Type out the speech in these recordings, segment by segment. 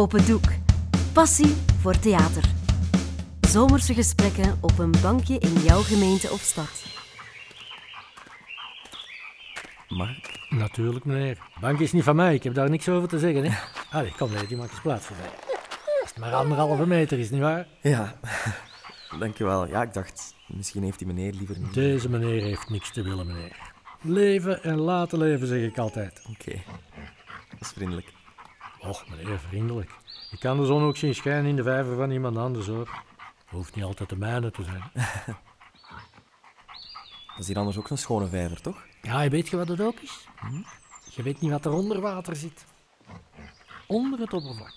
Open Doek. Passie voor theater. Zomerse gesprekken op een bankje in jouw gemeente of stad. Mag ik? Natuurlijk, meneer. Bank is niet van mij, ik heb daar niks over te zeggen. Hè? Allee, kom nee, die maakt eens plaats voor mij. Als het maar anderhalve meter is, nietwaar? Ja, dankjewel. Ja, ik dacht, misschien heeft die meneer liever niet. Deze meneer heeft niks te willen, meneer. Leven en laten leven, zeg ik altijd. Oké, dat is vriendelijk. Och, meneer, vriendelijk. Je kan de zon ook zien schijnen in de vijver van iemand anders, hoor. Hoeft niet altijd de mijne te zijn. Dat is hier anders ook een schone vijver, toch? Ja, weet je wat het ook is? Je weet niet wat er onder water zit. Onder het oppervlak.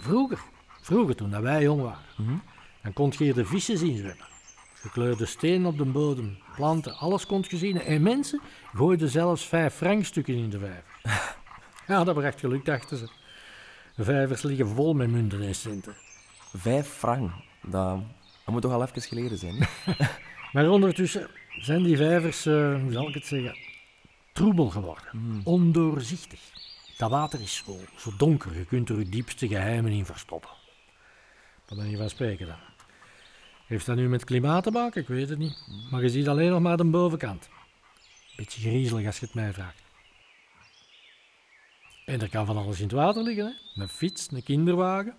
Vroeger, vroeger toen dat wij jong waren, dan kon je hier de vissen zien zwemmen. Gekleurde stenen op de bodem, planten, alles kon je zien. En mensen gooiden zelfs vijf frankstukken in de vijver. Ja, dat bracht geluk, dachten ze. De vijvers liggen vol met munten en centen. Vijf frank. Dat, dat moet toch al even geleden zijn. Maar ondertussen zijn die vijvers, eh, hoe zal ik het zeggen, troebel geworden. Ondoorzichtig. Dat water is zo, zo donker, je kunt er je diepste geheimen in verstoppen. Daar ben je van spreken dan. Heeft dat nu met klimaat te maken? Ik weet het niet. Maar je ziet alleen nog maar de bovenkant. Beetje griezelig als je het mij vraagt. En er kan van alles in het water liggen. Hè? Een fiets, een kinderwagen.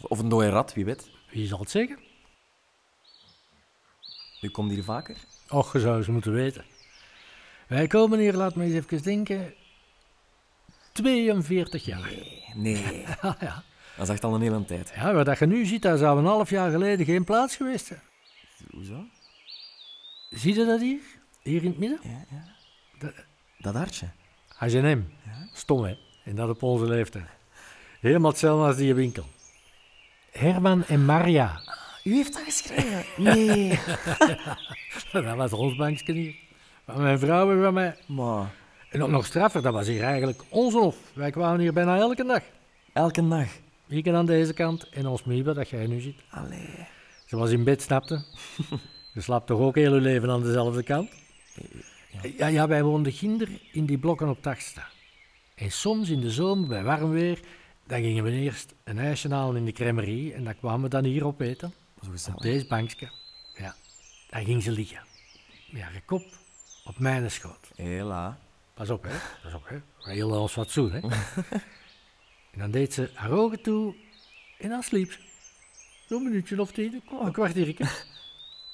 Of een dode rat, wie weet. Wie zal het zeggen? U komt hier vaker? Och, je zou eens moeten weten. Wij komen hier, laat me eens even denken, 42 jaar. Nee, Ja, ja. dat is echt al een hele tijd. ja, wat dat je nu ziet, daar zou een half jaar geleden geen plaats geweest zijn. Hoezo? Zie je dat hier? Hier in het midden? Ja, ja. Dat hartje. H&M. Stom, hè? En dat op onze leeftijd. Helemaal hetzelfde als die winkel. Herman en Maria. U heeft dat geschreven? Nee. Dat was ons bankje hier. Van mijn vrouw en van mij. maar En ook nog straffer, dat was hier eigenlijk onze hof. Wij kwamen hier bijna elke dag. elke dag. Ik aan deze kant en ons Miebe, dat jij nu ziet. Allee. Ze was in bed, snapte. Je slaapt toch ook heel je leven aan dezelfde kant? Ja, ja, wij woonden ginder in die blokken op Tachsta. En soms in de zomer, bij warm weer, dan gingen we eerst een ijsje halen in de crèmerie en dan kwamen we dan hier opeten. Zo Op gezellig. deze bankje. Ja, daar ging ze liggen. Met haar kop op mijn schoot. Hela. Pas op, hè. Pas op, hè. Heel ons fatsoen, hè. en dan deed ze haar ogen toe en dan sliep ze. Zo'n minuutje of tien, een kwartiertje.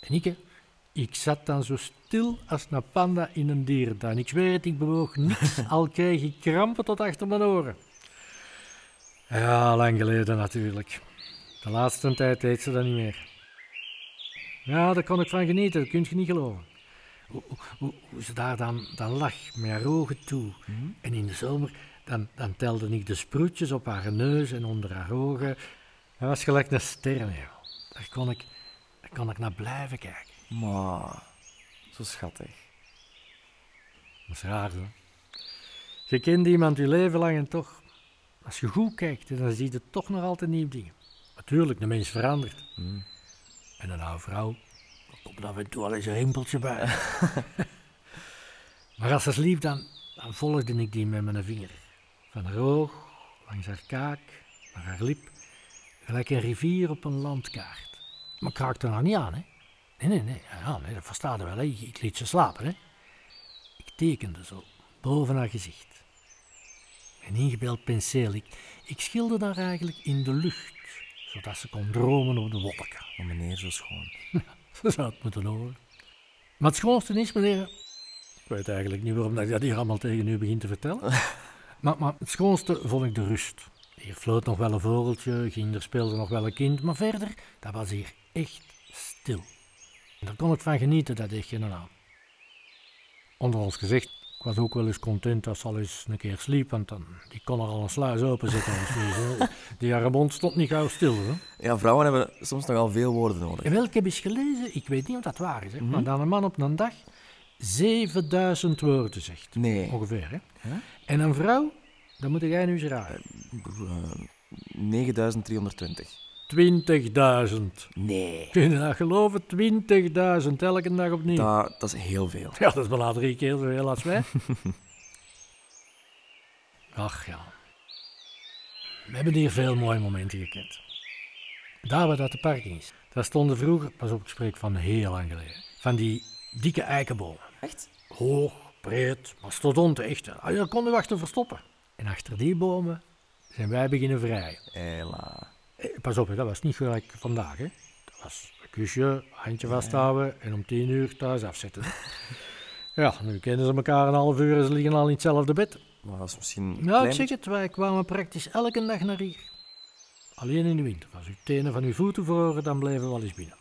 en ik, ik zat dan zo stil als een panda in een dierentuin. Ik zweer het, ik bewoog niks, al kreeg ik krampen tot achter mijn oren. Ja, lang geleden natuurlijk. De laatste tijd deed ze dat niet meer. Ja, daar kon ik van genieten, dat kun je niet geloven. Hoe, hoe, hoe ze daar dan, dan lag, met haar ogen toe. En in de zomer, dan, dan telde ik de sproetjes op haar neus en onder haar ogen. Dat was gelijk een ster, joh. Daar kon ik, daar kon ik naar blijven kijken. Maar, zo schattig. Dat is raar, hè? Je kent iemand je leven lang en toch, als je goed kijkt, dan zie je toch nog altijd nieuwe dingen. Natuurlijk, de mens verandert. En een oude vrouw, er komt af en toe al eens een rimpeltje bij. maar als ze sliep, dan, dan volgde ik die met mijn vinger. Van haar oog, langs haar kaak, naar haar lip, gelijk een rivier op een landkaart. Maar ik raakte er nog niet aan, hè? Nee, nee, nee, ja, nee dat verstaat wel, hè? Ik, liet ze slapen, hè? Ik tekende zo, boven haar gezicht. Een ingebeeld penseel. Ik, ik schilderde haar eigenlijk in de lucht, zodat ze kon dromen op de wolken. Maar meneer, zo schoon. Ze zou het moeten horen. Maar het schoonste is, meneer... Ik weet eigenlijk niet waarom dat ik dat hier allemaal tegen u begin te vertellen. maar, maar het schoonste vond ik de rust. Hier floot nog wel een vogeltje, ging er speelde nog wel een kind, maar verder, dat was hier echt stil. En daar kon ik van genieten, dat geen aan. Onder ons gezegd, ik was ook wel eens content als ze al eens een keer sliep, want dan die kon er al een sluis als niet, hè. Die haar mond stond niet gauw stil. Hè. Ja, vrouwen hebben soms nogal veel woorden nodig. Wel, ik heb eens gelezen, ik weet niet of dat waar is, hè, maar dat een man op een dag 7000 woorden zegt. Nee. Ongeveer, hè? En een vrouw, dat moet jij nu eens raden. Eh, 9320. 20.000. Nee. Kun je dat geloven? 20.000 elke dag opnieuw. Dat, dat is heel veel. Ja, dat is bijna drie keer zoveel als wij. Ach ja. We hebben hier veel mooie momenten gekend. Daar waar dat de parking is, daar stonden vroeger, pas op, ik spreek van heel lang geleden, van die dikke eikenbomen. Echt? Hoog, breed, mastodonten echt. hè. Ah, Je kon er achter verstoppen. En achter die bomen zijn wij beginnen vrijen. Hela. Pas op, dat was niet gelijk vandaag. Hè. Dat was een kusje, handje vasthouden en om tien uur thuis afzetten. ja, nu kennen ze elkaar een half uur en ze liggen al in hetzelfde bed. Maar dat is misschien... een Nou, ik zeg het, wij kwamen praktisch elke dag naar hier. Alleen in de winter. Als u tenen van uw voeten verloren, dan bleven we wel eens binnen.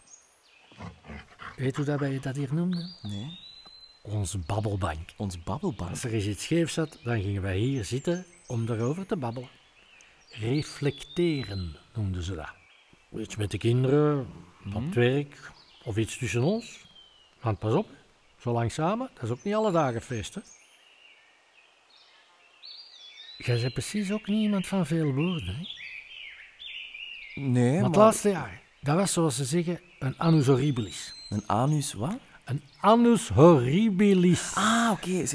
Weet u dat wij dat hier noemden? Nee. Onze babbelbank. Ons babbelbank. Als er eens iets scheef zat, dan gingen wij hier zitten om daarover te babbelen. Reflecteren noemden ze dat. Iets met de kinderen, op het werk of iets tussen ons. Want pas op, zo lang samen, dat is ook niet alle dagen feest. Hè? Jij bent precies ook niet iemand van veel woorden. Hè? Nee, Maar maar... het laatste jaar, dat was zoals ze zeggen een annus horribilis. Een anus, wat? Een annus horribilis. Ah, oké.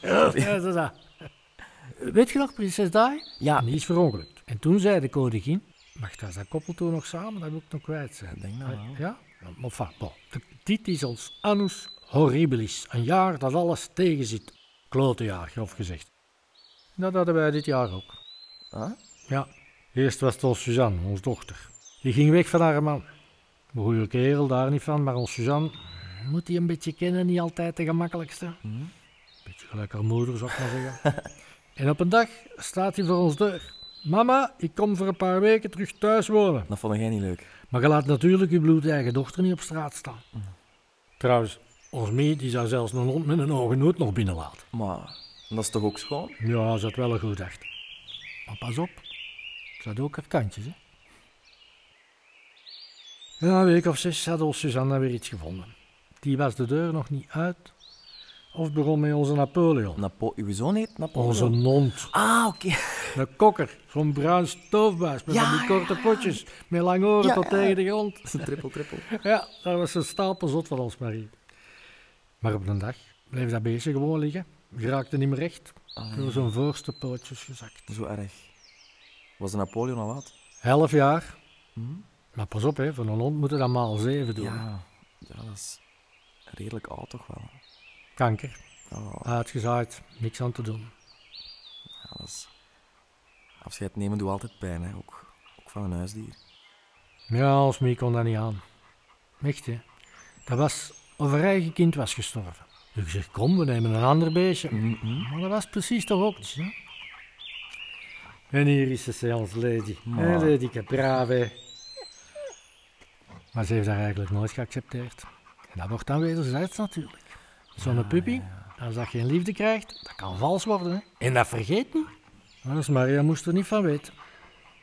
Ja, dat is dat. Weet je nog, prinses Dai? Ja. Die is verongelukt. En toen zei de koningin, mag dat dat koppel toen nog samen, dat wil ik nog kwijt zijn. Ik denk dat wel. Ja? Maar enfin, bon. Dit is ons annus horribilis. Een jaar dat alles tegenzit. Klotenjaar, grof gezegd. Dat hadden wij dit jaar ook. Ah? Ja. Eerst was het ons Suzanne, onze dochter. Die ging weg van haar man. Een goede kerel, daar niet van, maar ons Suzanne moet die een beetje kennen, niet altijd de gemakkelijkste. Mhm. Beetje gelijk haar moeder, zou ik maar zeggen. en op een dag staat hij voor ons deur. Mama, ik kom voor een paar weken terug thuis wonen. Dat vond jij niet leuk. Maar je laat natuurlijk je bloedeigen dochter niet op straat staan. Trouwens, ons Mie die zou zelfs een hond met een ogen nooit nog binnenlaten. Maar dat is toch ook schoon? Ja, ze had wel een goed dacht. Maar pas op, ze had ook haar kantjes, hè. Ja, een week of zes had ons Suzanne weer iets gevonden. Die was de deur nog niet uit. Of begon met onze Napoleon. Napo uw zoon heet Napoleon? Onze nond. Ah, oké. Een kokker, zo'n bruin stoofbuis met Ja, die korte potjes, met lang oren tot tegen de grond. trippel, trippel. Ja, dat was een stapel zot van ons Marie. Maar op een dag bleef dat beestje gewoon liggen. Geraakte niet meer recht. Door zijn voorste pootjes gezakt. Zo erg. Was de Napoleon al oud? Elf jaar. Mhm. Maar pas op, hè, voor een hond moeten dat maal zeven doen. Ja. Ja, dat is redelijk oud toch wel. Kanker, Oh, uitgezaaid, niks aan te doen. ja, dat is... Afscheid nemen doet altijd pijn, hè. Ook, ook van een huisdier. Ja, ons Mie kon dat niet aan. Echt, hè. Dat was of haar eigen kind was gestorven. Dus ik zeg, kom, we nemen een ander beestje. Mhm. Maar dat was precies toch ook niet, hè? En hier is ze, ons lady. Maar- Hé, lady, brave. Maar ze heeft haar eigenlijk nooit geaccepteerd. En dat wordt dan wederzijds natuurlijk. Zo'n puppy, als dat geen liefde krijgt, dat kan vals worden. Hè? En dat vergeet niet. Dus Maria moest er niet van weten.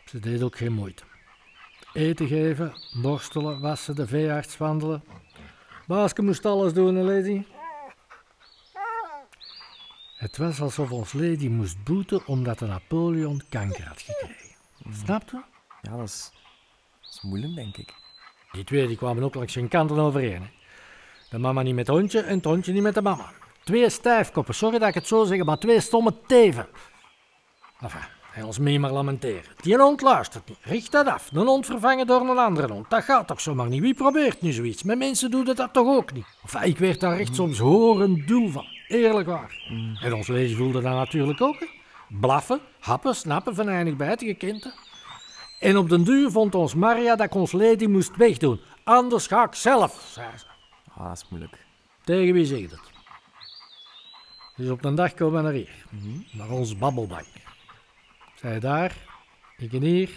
Ze deed ook geen moeite. Eten geven, borstelen, wassen, de veearts wandelen. Baaske moest alles doen, hè, lady. Het was alsof ons lady moest boeten omdat de Napoleon kanker had gekregen. Snap je? Ja, dat is, dat is moeilijk, denk ik. Die twee die kwamen ook langs zijn kanten overeen. Hè. De mama niet met het hondje en het hondje niet met de mama. Twee stijfkoppen, sorry dat ik het zo zeg, maar twee stomme teven. Enfin, hij ons mee maar lamenteren. Die hond luistert niet, richt dat af. Een hond vervangen door een andere hond, dat gaat toch zomaar niet? Wie probeert nu zoiets? Met mensen doen dat toch ook niet? Enfin, ik werd daar echt soms horendul van, eerlijk waar. En ons lezer voelde dat natuurlijk ook. Blaffen, happen, snappen, venijnig bijten, gekend. hè. En op den duur vond ons Maria dat ik ons lady moest wegdoen. Anders ga ik zelf, zei ze. Ah, dat is moeilijk. Tegen wie zeg je dat? Dus op een dag komen we naar hier, naar ons babbelbank. Zij daar, ik en hier,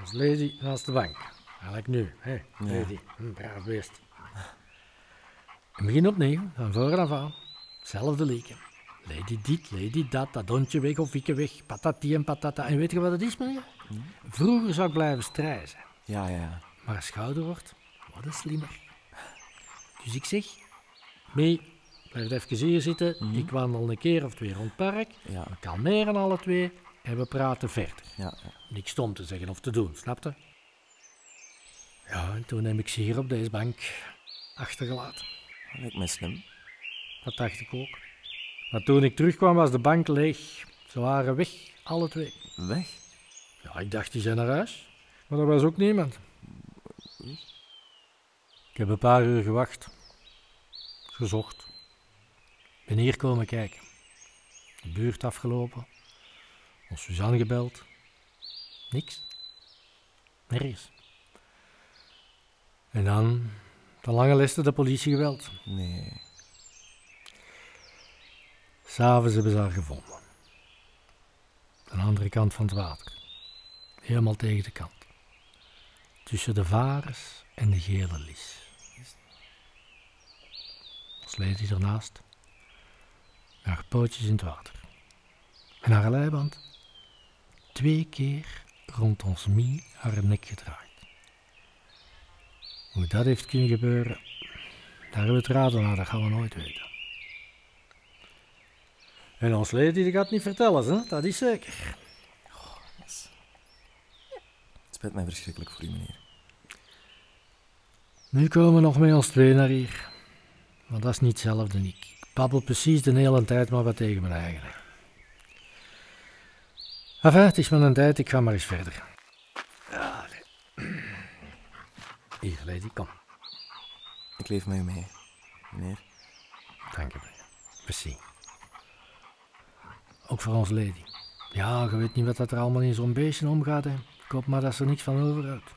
ons lady naast de bank. Eigenlijk nu, hè, lady, een braaf beest. En begin opnieuw, van voor af aan. Hetzelfde liedje. Lady dit, lady dat, dat hondje weg of ikke weg, patati en patata. En weet je wat het is, meneer? Vroeger zou ik blijven strijden zijn. Ja, ja, ja. Maar als je ouder wordt, wat is slimmer. Dus ik zeg, mee, blijf even hier zitten. Ik wandel een keer of twee rond het park. Ja, We kalmeren alle twee en we praten verder. ja, ja. Niks stom te zeggen of te doen, snapte? Ja, en toen heb ik ze hier op deze bank achtergelaten. Lijkt mij slim. Dat dacht ik ook. Maar toen ik terugkwam was de bank leeg. Ze waren weg, alle twee. Weg? Ja, ik dacht, die zijn naar huis. Maar er was ook niemand. Ik heb een paar uur gewacht. Gezocht. Ben hier komen kijken. De buurt afgelopen. Ons Suzanne gebeld. Niks. Nergens. En dan, de lange liste de politie gebeld. Nee. S'avonds hebben ze haar gevonden. Aan de andere kant van het water. Helemaal tegen de kant. Tussen de varens en de gele lies. Sleet hij ernaast. Haar pootjes in het water. En haar leiband twee keer rond ons mie haar nek gedraaid. Hoe dat heeft kunnen gebeuren, daar hebben we het raden naar, dat gaan we nooit weten. En ons lady gaat niet vertellen, hè? dat is zeker. Het spijt mij verschrikkelijk voor u, meneer. Nu komen we nog met ons twee naar hier. Maar dat is niet hetzelfde, Nick. Ik babbel precies de hele tijd maar wat tegen mijn eigen. Enfin, het is een tijd, ik ga maar eens verder. Allee. Hier, lady, kom. Ik leef met u mee, meneer. Dank je. Merci. Ook voor ons lady. Ja, je weet niet wat dat er allemaal in zo'n beestje omgaat, hè. Maar dat ze er niks van overhoudt.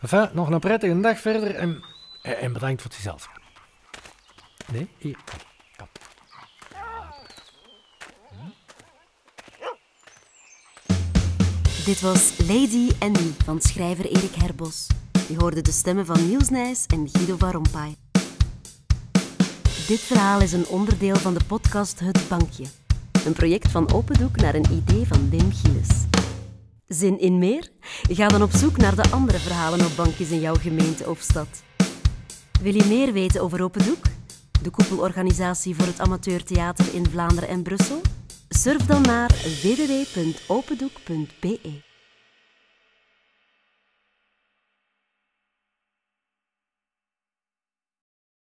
Enfin, nog een prettige dag verder en, en bedankt voor het. Nee, hier. Dit was Lady en Me van schrijver Erik Herbos. Je hoorde de stemmen van Niels Nijs en Guido van Rompuy. Dit verhaal is een onderdeel van de podcast Het Bankje. Een project van Open Doek naar een idee van Wim Gilles. Zin in meer? Ga dan op zoek naar de andere verhalen op bankjes in jouw gemeente of stad. Wil je meer weten over Open Doek? De koepelorganisatie voor het amateurtheater in Vlaanderen en Brussel? Surf dan naar www.opendoek.be.